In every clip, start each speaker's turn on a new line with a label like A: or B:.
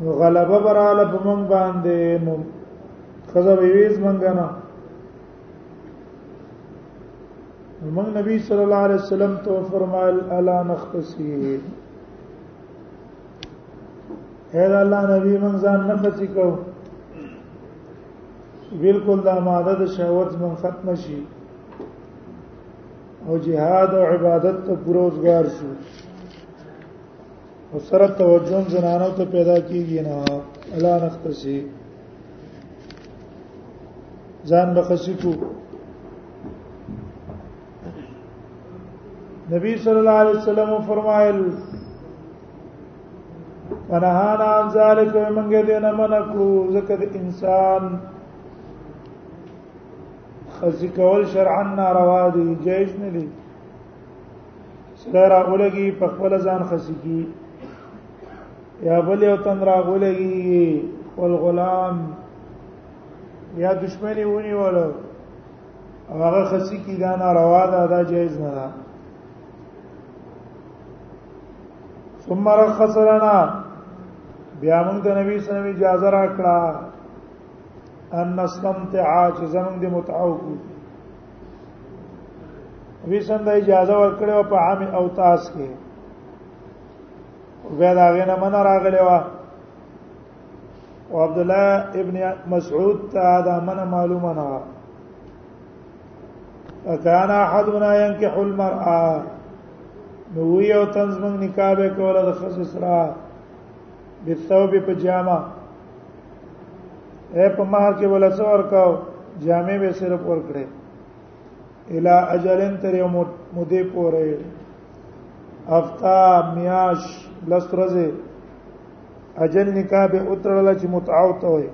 A: نو غلبه براله په مونږ باندې مونږ خزه ویویز مونږ نه مونږ نبی صلی الله علیه وسلم تو فرمایل الا نخسی اے الله نبی مونږ ځان نه خسی کو بالکل دا ماده د شهوت مونږ ختم شي او جهاد او عبادت ته پوروزګار شو او سره توجه زنانو ته پیدا کیږي نه الا نختسی ځان بخسی کو نبی صلی الله علیه وسلم فرمایل ونهانا عن ذلك ومنګه دې نه منع کړو ځکه د انسان خزي کول شرعا ناروا دي جایز نه دي سره را ولګي په خپل ځان خسي کی یا بل یو تن را ولګي خپل غلام یا دشمنی ونی ولو هغه خسي کی دا ناروا ده دا جایز نه ده ثم رخص لنا بیا موږ د نبی صلی الله علیه وسلم اجازه راکړه ان نستمتع چې زموږ د متعو کو ویسن د اجازه ورکړې او په عام او تاس کې بیا دا غنه من راغلی و او عبد الله ابن مسعود ته دا من معلومه نه و کان احدنا ينكح المرأه نو یو تنز موږ نکاح به کوله د خص سره بالثوب په جامه اے په مہر کې ولا څور کاو جامع به صرف ور کړې الا اجلن تر یو مودې پورې افتا میاش لسترزه اجل نکاح به اترل چې متعو ته وي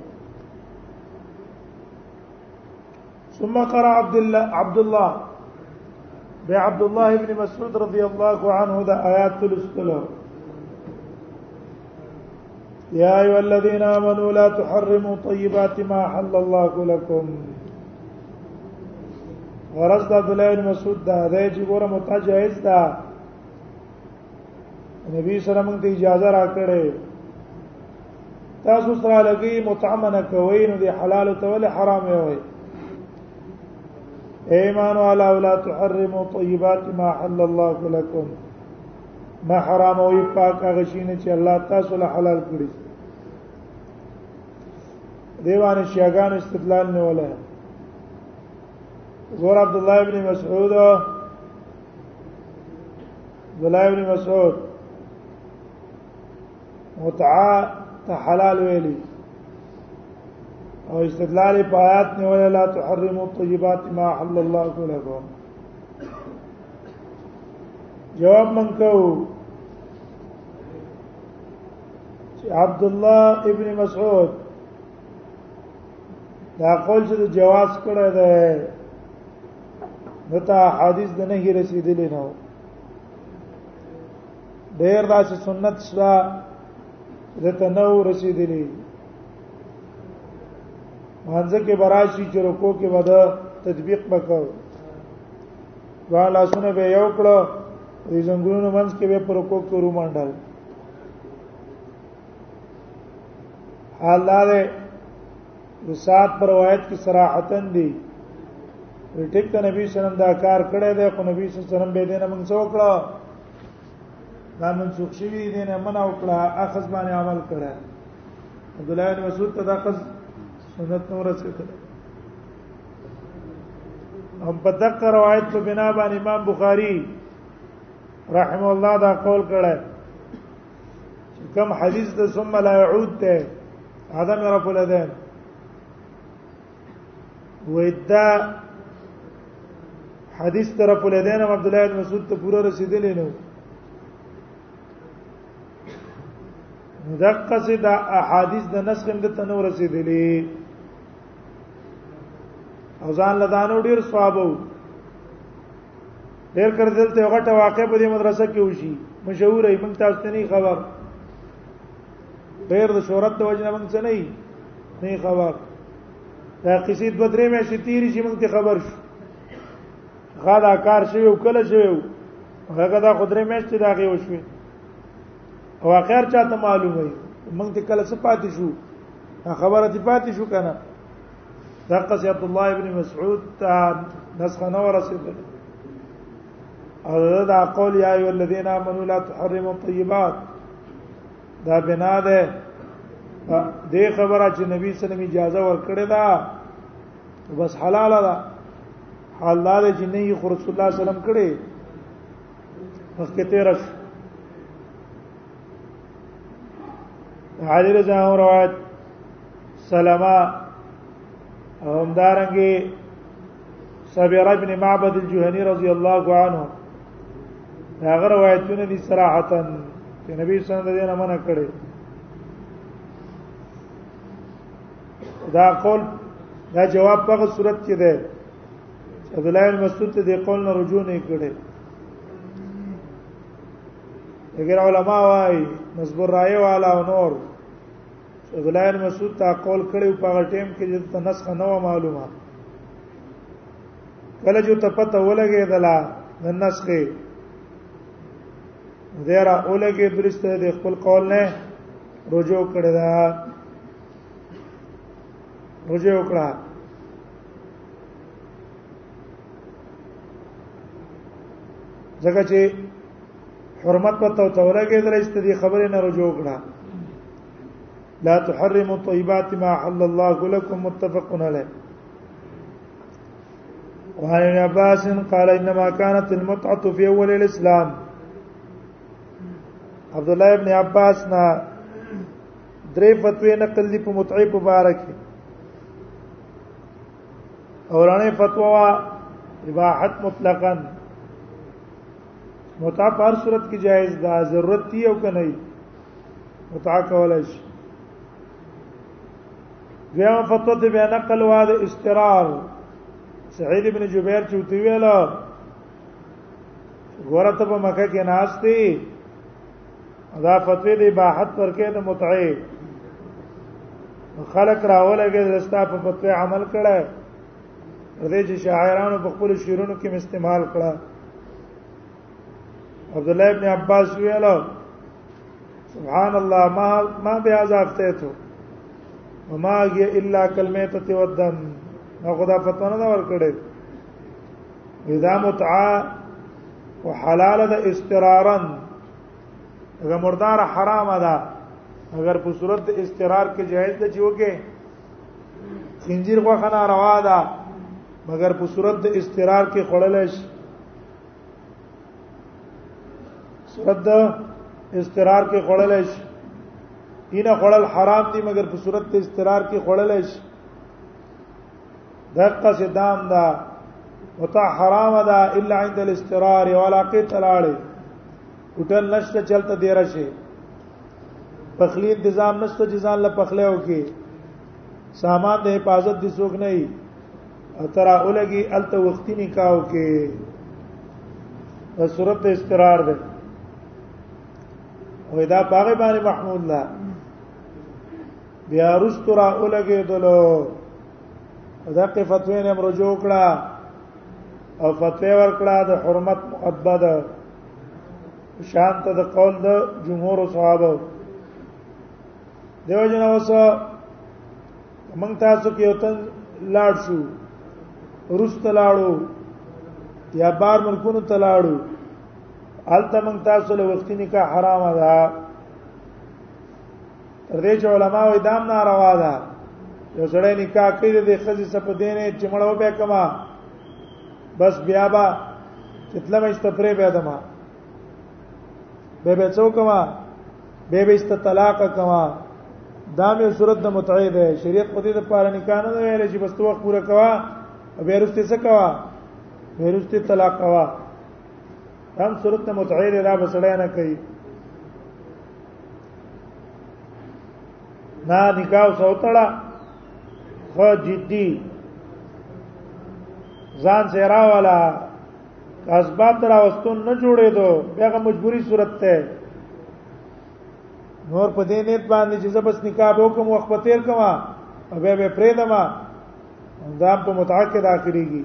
A: ثم قرأ عبد الله عبد الله بي عبد الله ابن مسعود رضي الله عنه ده آيات تلستلو یا ایو الذین آمنوا لا تحرموا طیبات ما حل الله لكم ورز د عبد الله بن مسعود دا دی چې ګوره متجاهز دا نبی سره موږ ته اجازه راکړې تاسو سره لګي متعمنه کوي نو دی حلال ته ول حرام وي ایمان والا ولا تحرموا طیبات ما حل الله لكم ما حرام او پاک هغه شی نه چې الله تاسو له حلال کړی دیوان شیعاګان استدلال نه ولا زور عبد الله ابن مسعود عبد الله ابن مسعود متعا ته حلال ویلی او استدلال په آیات نه ولا لا تحرموا الطيبات ما حل الله لكم جواب منکو چې عبد الله ابن مسعود دا قول چې جواز کړه ده نتا حدیث د نه رسیدلی نه ډیر داسې سنت شته د تنو رسیدلی مانځه کې براشي چې رکو کې ودا تطبیق وکړو دا لاسونه به یو کړو دې زنګونو منځ کې به پر کو کورو منډل حال دا ده د سات پر روایت کې صراحتن دی ټیک ته نبی صلی الله علیه وسلم دا کار کړی دی خو نبی صلی الله علیه وسلم به دې نه موږ څو کړو دا منسوخ شوی دی نه منع وکړه اخذ باندې عمل کړه عبد الله بن مسعود ته دا قص سنت نور څخه هم په دغه روایت په بنا باندې امام بخاری رحم الله دا قول کړه کم حدیث د ثم لا يعود ته عدم رفع الاذان ودا حدیث تر رفع الاذان عبد الله بن مسعود ته پورا رسیدلی نه دقه سي دا احاديث د نسخ هم د تنور رسیدلې او ځان لدانو ډیر ثواب وو ډیر کړدل ته غټه واقع په دې مدرسه کې وشي مشهور ای مونږ تاسو ته نه خبر ډیر د شهرت د وجنه مونږ څه نه نه خبر دا قصې دوه درې مې شي تیری چې مونږ ته خبر شو غدا کار شوی او کله شوی هغه دا خدرې مې چې دا غي وشوي او اخر چاته معلومه وي موږ ته کله څه پاتې شو خبره ته پاتې شو کنه دغه سي عبد الله ابن مسعود ته نسخه نه ورسېدل او دا قول یا ایو الذین آمنوا لا تحرموا الطیبات دا بنا ده دې خبره چې نبی صلی الله علیه وسلم اجازه ورکړې ده بس حلاله ده حال دا چې نه یې رسول الله صلی الله علیه وسلم کړې مخکې تیر شو علی رضی الله روایت سلمہ هم دارنګي صبر ابن معبد الجهني رضی الله عنه دا غره روایتونه دي صراحتا چې نبی صلی الله علیه وسلم منع کړي دا قول دا جواب په صورت کې ده عبد الله بن مسعود ته د قول نه رجوع نه کړي اگر علما وايي مصبر راي والا او نور عبد الله بن مسعود ته قول کړي په هغه ټیم کې چې ته نسخ نه و معلومه کله جو ته پته ولګي دلا د نسخ دیرا اولګي درسته د خپل قول نه رجوع کړی دا رجوع وکړه ځکه چې حرمت په تو توره کې درسته دي خبره نه رجوع کړه لا تحرموا طيبات ما حل الله لكم متفق عليه وعن ابن عباس قال انما كانت المتعه في اول الاسلام عبد الله ابن عباس نا درې فتوی نقل دي په متعه مبارک اورانه فتوا اباحت مطلقاً متع په هر صورت کې جایز ده ضرورت دی او کنه متع کولای شي بیا فتوا ته بیا نقل وا د استقرار سعید ابن جبیر چې وتی ویل غورته په مکه کې ناشتي دا فتوی دی باحت ورکه د متعه خلق راولګي رستا په فتوی عمل کړه دې چې شاعرانو په خپل شعرونو کې استعمال کړه عبد الله ابن عباس ویل سبحان الله ما ما بهذا افتيته وما هي الا كلمه تتودن نو خدا فتوا نه ور کړې اذا متعه او حلال ده استرارا اذا مردار حرام ده اگر په صورت استرار کې جائز ده چې وکي خنجر خو خنا روا ده مگر په صورت د استقرار کې خړل شي صورت د استقرار کې خړل شي اینه خړل حرام دي مگر په صورت د استقرار کې خړل شي دقه صدام دا وتا حرام دا الا عند الاستقرار ولا قيت لاړې هوټل نشته چلته دی راشي پخلی انتظام نشته جزان له پخله وکي سامان د حفاظت دي سوق نه او ترا اولګي الته وختي نکاو کې د صورت استقرار ده او دا باغ باندې محمود الله بیا رستو را اولګې دلو دا کې فتوی نه مرجو کړه او فتوی ور کړه د حرمت مؤبد شان ته د قول د جمهور صحابه دیو جنا وس موږ تاسو کې وتن لاړ شو رست لاړو یا بار ملکونو تلاړو الته موږ تاسو له وختي نکاح حرام ده تر دې چې علما وې دام ناروا ده یو سړی نکاح کوي د خزي سپ دینه چې مړو به کما بس بیا با چتله مې استفرې به دما به به څو کما به به است طلاق کما دا مې صورت د متعه ده شریعت په دې د پاره نکاح نه ویل چې بس تو وخت پوره کوا بیرسته څه کوا بیرسته طلاق کوا هم صورت ته متعیل را بسړی نه کوي نا نکاح سوتړه خو جدي ځان سره والا اسباب تر واستون نه جوړې دو بیا مجبوری صورت ته نور په دې نیت باندې چې زبس نکاح وکم وخت په تیر کما او بیا به پرې دما دا په متعقد اخريږي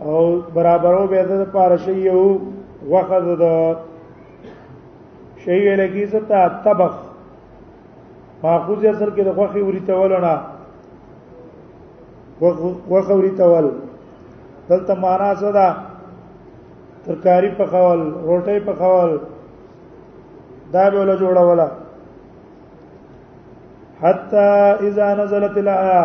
A: او برابرو به د پاره شی یو وخت د شی ویل کی ستا طبخ ماخوذ اصل کې د خوخي وری تولونه وخ وری تول دلته معنا څه ده ترکاری په خول روټي په خول دا به ول جوړوله حتا اذا نزلت الايه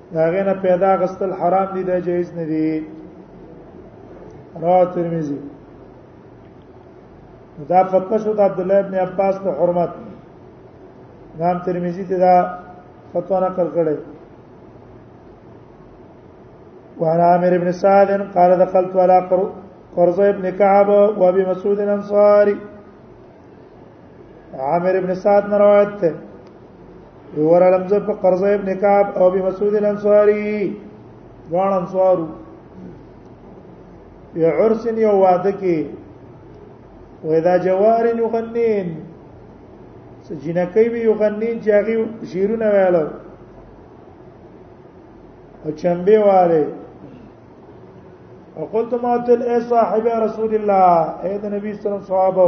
A: دا غنه پیدا غستل حرام دي دا جایز نه دي رواه ترمذی دا فتوا شو د عبد الله ابن عباس په حرمت امام ترمذی ته دا فتوا نقل کړي وعن عامر بن سعد قال دخلت على قرظ ابن كعب وابي مسعود الانصاري عامر ابن سعد نے روایت ہے ور علم زه په قرض ابن کعب او ابي مسعود الانصاري دوان انصارو یا عرس یو واده کې و اذا جوار یغنین سجنکی به یغنین چې هغه شیرونه ویلو او چمبه والے وقلت ما تل اے صاحب رسول الله اے نبی صلی الله علیه وسلم صحابه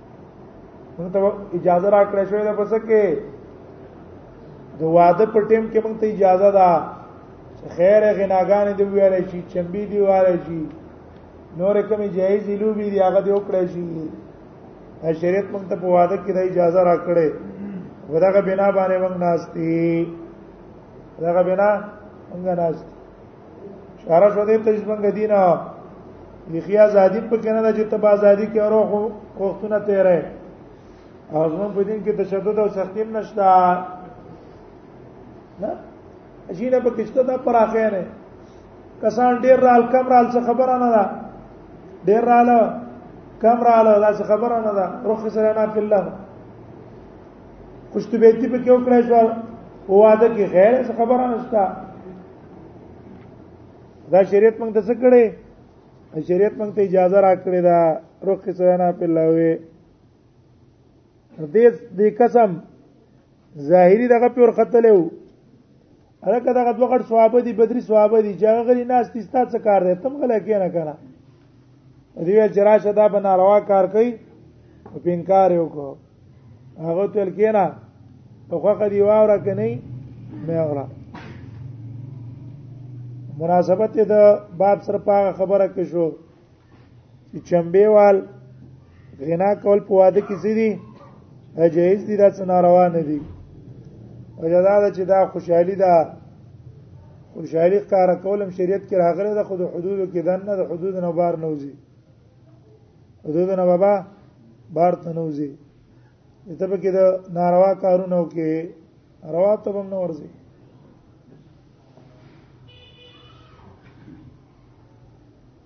A: موږ ته اجازه راکړې شوې ده پس کې د واده په ټیم کې موږ ته اجازه ده خیر غناګان دی ویل شي چمبي دی ویل شي نور کوم جایز لوبي دی هغه دی وکړی شي شریعت موږ ته په واده کې د اجازه راکړې وداغه بنا باندې موږ ناشتي داغه بنا موږ ناشتي شارا شو دې ته ژوند دینه یخی ازادي په کنه ده چې ته ازادي کې اورو خو وختونه تیرې او زمون په دین کې تشدد او سختی هم نشته نه اجینه په کښته دا پر اخر نه کسان ډیر رال کم رال څه خبره نه ده ډیر رال کم رال دا څه خبره نه ده رخ سره نه په الله خوشتبیتی په کې وکړای شو او واده کې غیر څه خبره نشته دا شریعت موږ ته څه کړي شریعت موږ ته اجازه راکړې ده روخ سره په لوي دې دې قسم ظاهری دغه پر قتل وو هغه دغه دوه غټ صحابه دي بدري صحابه دي چې هغه غري ناس تیستا څه کار دی تم غلا کینه کنه دیو جراشه دا بنا روا کار کوي په انکار یو کو هغه تل کینا په خوخه دی واوره کني مې اوره مناسبت د باب سره په خبره کې شو چې چمبيوال غنا کول په واده کې څه دي جایز دي دا څه ناروا نه دي وجه دا ده چې دا خوشحالي ده خوشحالي ښکاره کول هم شریعت کې راغلی ده خو د حدودو کې دننه د حدود نه بار نه وځي حدود نه بابا بار ته نه وځي ته په کې د ناروا کارونو کې روا ته هم نه ورځي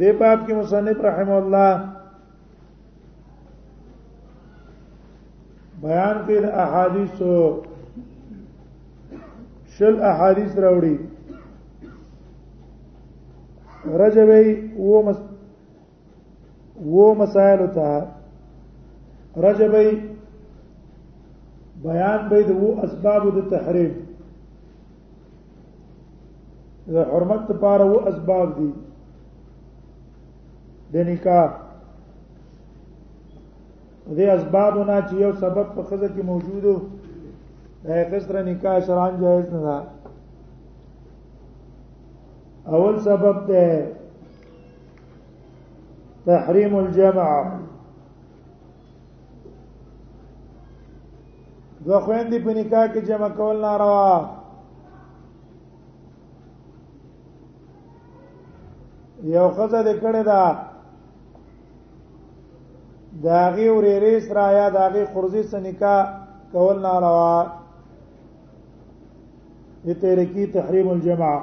A: دې باب کې مصنف رحم الله بیان کې د احادیث شل احادیث راوړي رجبی و مست وو مسائل ته رجبی بیان به د وو اسباب د تحریم د حرمت لپاره وو اسباب دي د نکاح د اسبابونه چې یو سبب په خزه کې موجودو د کسره نکاح شرعاً جائز نه ده اول سبب ده تحريم الجماعة دو خويندې په نکاح کې جمع کول ناروا یو خزه د کړه دا داغي ورېرې سره یا داغي خرزي سنکا کول ناروا دې تحریکی تحریم الجماعه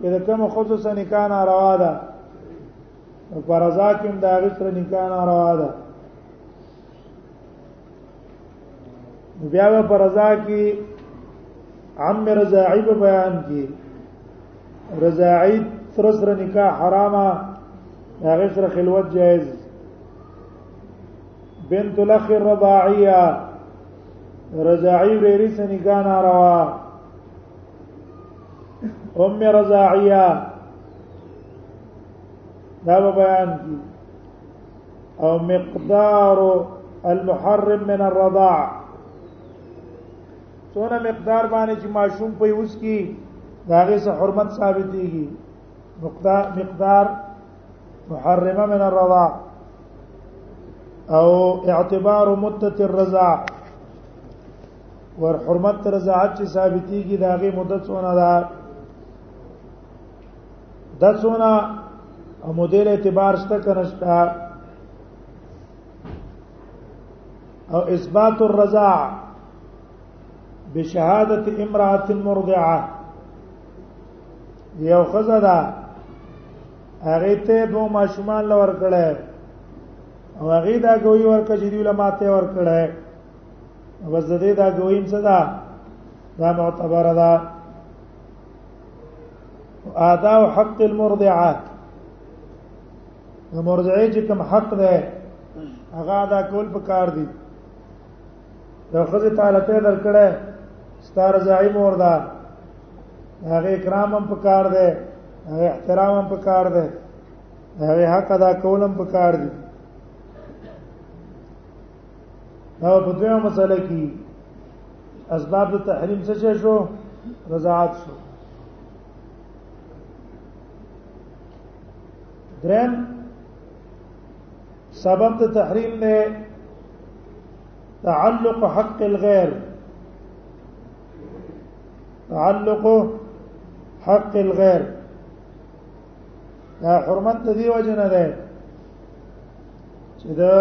A: کله کوم خصوص نکاح نه روا ده پر رضا کې هم دا غي سره نکاح نه روا ده بیا پر رضا کې عم رضاعی په بیان کې رضاعی تر سره نکاح حرامه هغه سره خلوت جائز بنت الاخ الرضاعيه رضاعی ورې سره نکاح نه روا ام رضاعیه دا بیان کی او مقدار المحرم من الرضاع څونه مقدار باندې چې ماشوم په اوس کې داغه سره حرمت ثابتېږي مقدار مقدار محرمه من الرضاع او اعتبار مدة الرضاع ور حرمت تر زعات چې ثابتي کی داغه مدت څونه ده د څونه مودیل اعتبار شته کنهشتا او اثبات الرضاع بشهاده امراه مرضعه یو خزه ده هغه ته دو ماشومان لور کړه او هغه دا کوي ورکه چې دی له ماته ور کړه بس د دې دا دویم څه ده دا معتبر ده ادا او حق المرضعات نو مرضعه چې کوم حق ده هغه ادا کول پکار دي یو خزه تعالی ته درکړه ستاره ځای مور ده هغه اکرام هم پکار ده هغه احترام هم پکار ده هغه حق ادا کول هم پکار دي دا په دې مسله کې اسباب د تحریم څه شو رضاعت شو درم سبب د تحریم نه تعلق حق الغير تعلق حق الغير دا حرمت دی وجنه ده چې دا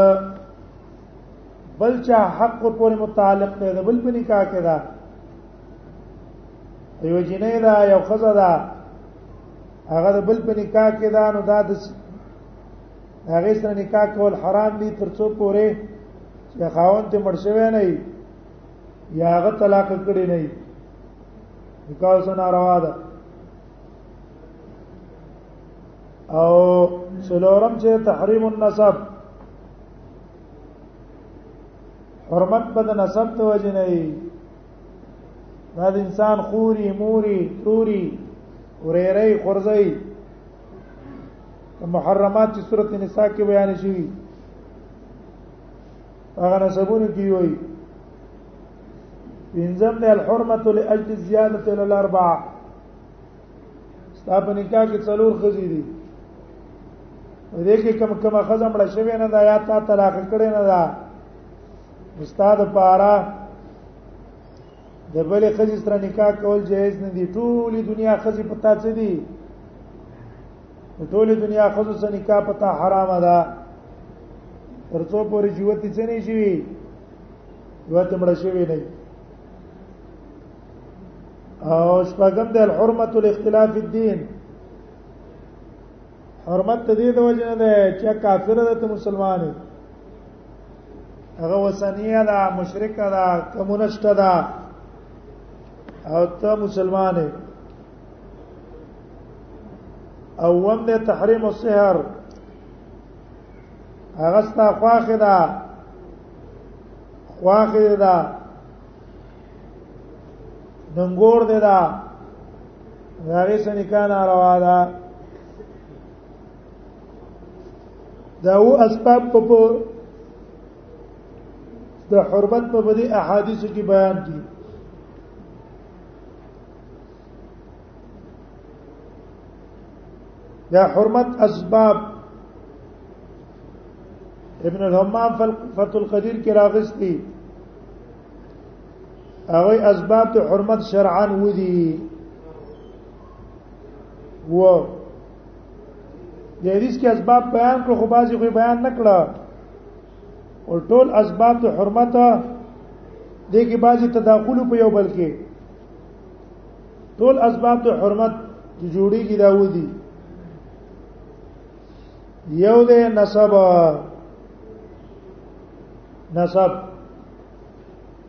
A: بل چا حق ور پورې متعلق دی دا بل په نکاح کې دا یو جنې دا یو خزه دا هغه د بل په نکاح کې دا نو دا د هغه سره نکاح کول حرام دي ترڅو پورې چې خاون ته مړ شوی نه یا هغه طلاق کړی نه نکاح سره ناروا ده او سلورم چې تحریم النسب حرمت بد نسب ته وجه نه دی دا د انسان خوري موري توري ورېرې خورځي محرمات چې صورت نساء کې بیان شوی هغه نسبونه کې وي پنځم د الحرمت لاجل زیادت الى الاربعه ستا په نکاح کې څلور خزې دي دې کې کم کم خزم مړ شوی نه دا یا تا طلاق کړي نه دا استاد پارا د بلې خزې سره نکاح کول جایز نه دي ټولې دنیا خزې پتا څه دي ټولې دنیا خزې سره نکاح پتا حرام ده ترڅو پورې جوتی څه نه شي یو ته مړ شوی نه او شپږم د الحرمت الاختلاف الدين حرمت ته دې د وجه نه ده چې کافر ده ته مسلمان دی هغه وسنیه ده مشرک ده کمونست ده او ته مسلمان دی او وم ده تحریم السحر هغه ستا خواخه ده خواخې دا ننګور دی دا هغه سنې کان روا ده دا و اسباب په د حرمت په بدی احادیث کې بیان دي دا حرمت اسباب ابن الهمام فتح القدیر کې راغستی هغه اسباب ته حرمت شرعاً ودی و د حدیث کې اسباب بیان کړو خو بعضی خو بیان نکړه او ټول اسباب ته حرمت دې کې بعضی تداخل په یو بل کې ټول اسباب ته حرمت جوړیږي دا ودی یو دې نسب نسب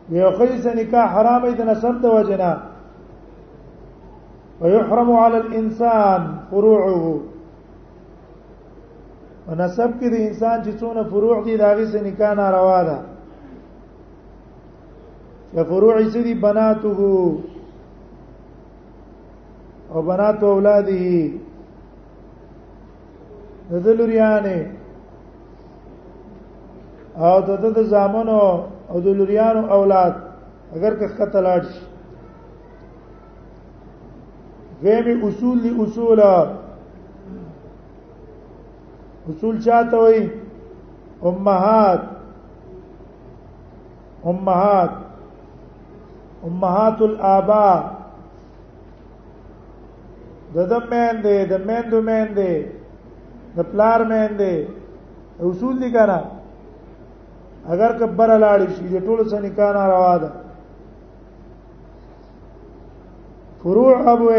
A: یو خلی سره نکاح حرام دی نسب د وجنا ويحرم على الانسان فروعه ونسب کې د انسان چې څونه فروع دي دا غي سره نکاح ناروا ده یا فروع یې سړي بناته او بنات اولاده د دلوریانې او د د زامنو او د لوریانو اولاد اگر که قتلاټ شي غیبی اصول لی اصول اصول چاته وي امهات امهات امهات الاباء د د مین دی د مین دو مین دی د پلار مین دی اصول دي کنه اگر کبر لاړ شي د ټولو څخه نکاح ناروا ده فروع ابو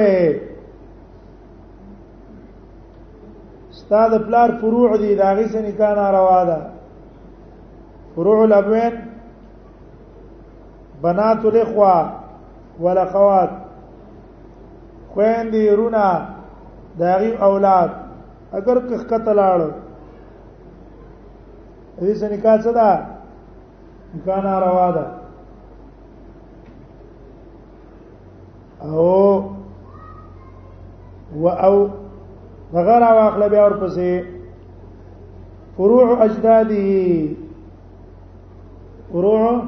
A: استاد پلار فروع دي دا غي څخه نکاح ناروا ده فروع الابوین بنات الاخوه ولخوات خويندې رونا داغي اولاد اگر که قتلاړ دې سنې کا څه ده کانا روا ده او و او غیر واخل بیا ورپسې فروع اجداده فروع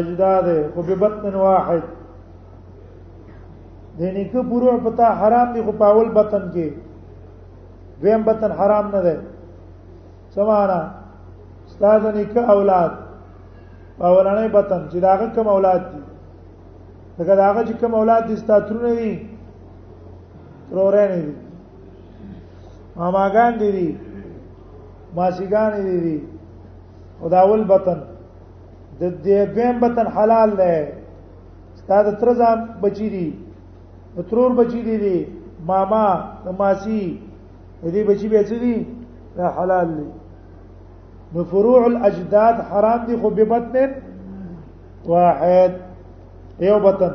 A: اجداد خو په بطن واحد د نیکه فروع پتا حرام دي خو پاول بطن کې دویم بطن حرام نه ده سمانا استاد نیکه اولاد اولانې بطن چې داغه کم اولاد دي دغه داغه چې کم اولاد دي ستاترونه دي رورانه دي ماماګان دي دي ماسیګان دي دي او دا اول بطن د دې دویم بطن حلال دی ستاسو تر ځان بچی دي ترور بچی دي دي ماما د ماسی دې بچی به څه دي دا حلال دي نو فروع الاجداد حرام دي خو به بطن واحد یو بطن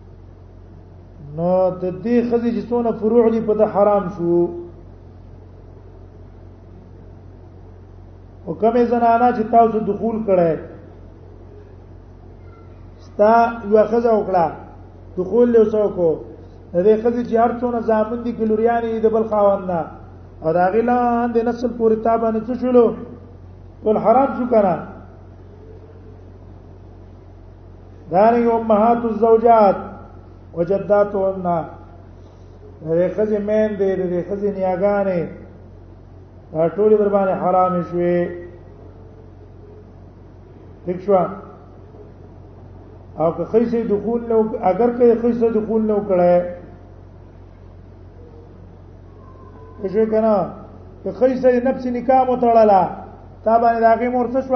A: نو د دې خزي چې څونه فروع دي په د حرام شو او کومې زنانه چې تاسو دخول کړي ستا یو خزه وکړه دخول له وسو کو د دې خزي چې هر څونه ځامن دي ګلوریانې د بل خاوند نه او دا غلان د نسل پورې تابانه څه شولو ول حرام شو کنه دارنګ امهات الزوجات وجداتهن دغه خزې مین دې دغه خزې نیاګانې دا ټول در باندې حرام شوي ٹھیک شو او که خیسه دخول نو اگر که خیسه دخول نو کړه شو کنه که خیسه نفس نکاح متړلا تا باندې راغی مور څه شو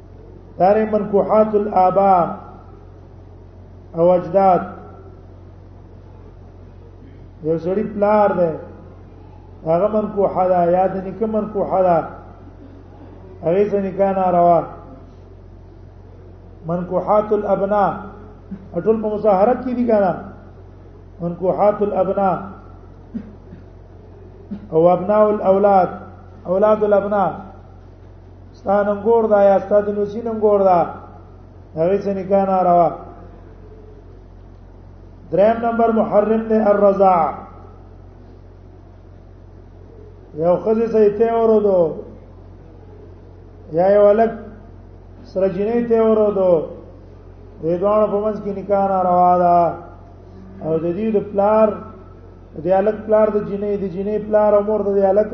A: دار منکوحات الاباء او اجداد یو سړی پلار دی هغه من کو حدا یاد نک من کو حدا هغه څنګه کان روا من کو حات الابنا ټول په مظاهرت کې دي کنه من کو حات الابنا او ابناء الاولاد اولاد الابناء ستانم ګور دا یا ستاد نو سینم ګور دا هغه څه نکاح نه راوا دریم نمبر محرم دی الرضاع یو خزه سي ته ورودو یا یو الګ سره جنې ته ورودو د دوه په منځ کې نکاح نه روا ده او د دې د پلار د الګ پلار د جنې د جنې پلار او مور د الګ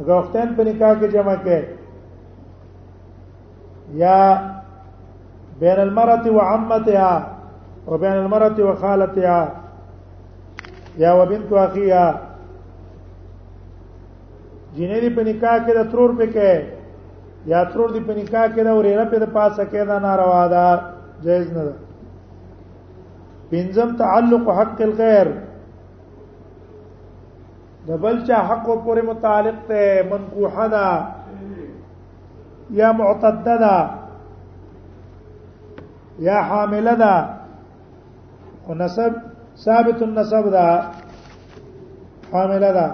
A: اگر اختین په نکاح کې جمع کې یا بین المرأة وعمتها وبین المرأة وخالتها یا وبنت اخیها جنې دی په نکاح کې د ترور په کې یا ترور دی په نکاح کې دا ورېره په پاسه کې دا ناروا ده جایز نه ده پنځم تعلق حق الغیر د بل چا حق ور پورې متعلق ته منکوحه ده یا معتده ده یا حامله ده او نسب ثابت النسب ده حامله ده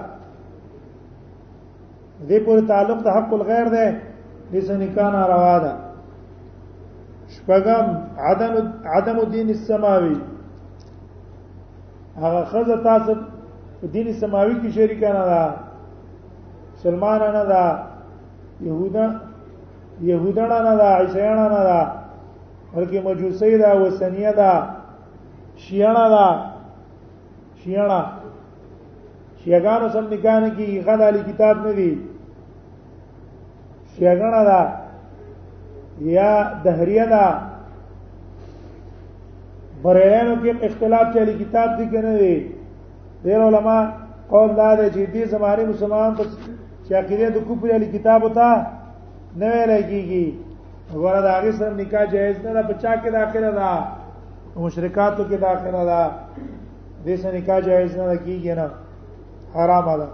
A: دې پورې تعلق د حق الغیر ده دې سنې کان روا ده شپغم عدم عدم دین السماوي هغه خزه تاسو په دین سماوي کې شریک نه ده سلمان نه ده يهودا يهودا نه ده عیسایان نه ده بلکې مجوسی ده وسنیه ده شیعه ده شیعه شیعاګانو سم نکاح نه کیږي غل علی کتاب نه دی شیعاګانه دا یا دهریه دا بریانو کې اختلاف چلی کتاب دی کنه دی ډیر علما قول دا دی چې دې زماره مسلمان ته چې عقیده د کوپری علی کتاب وتا نه ویل کیږي وګوره دا هغه سره نکاح جایز نه ده بچا کې داخله ده مشرکاتو کې داخله ده دې سره نکاح جایز نه کیږي نه حرام ده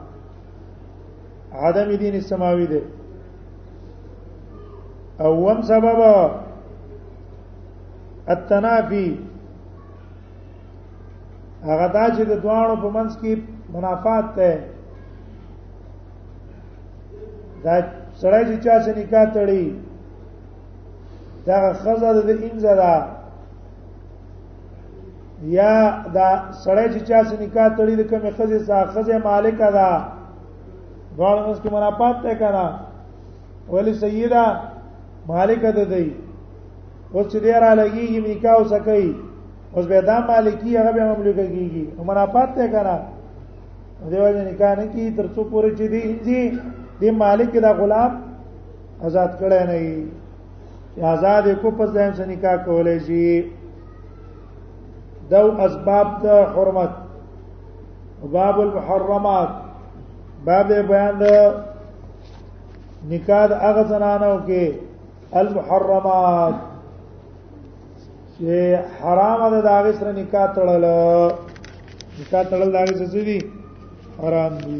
A: عدم دین سماوي ده او وم سبب التنافي هغه دا چې د دوانو په منځ کې منافات ده دا سړی چې چا سره نکاح تړي دا خزه د انځه ده یا دا سړی چې چا سره نکاح تړي د کومې خزې سره خزې مالک ده دوه موږ کې منافات ته کړه ولی سیدا مالک ده دی اوس چې ډیر لګیږي نکاح وسکي اوس به دا مالکی هغه به مملوک کیږي منافات ته کړه دیو جن نکاح نه کی تر څو پورې چې دی انځي دی مالک دا غلام آزاد کړي نه آزاد کو په ځای سره نکاح کولای شي دو اسباب د حرمت باب المحرمات باب بیان د نکاح هغه زنانو کې المحرمات چې حرام ده د هغه سره نکاح تړل نکاح تړل د هغه څه دي حرام دي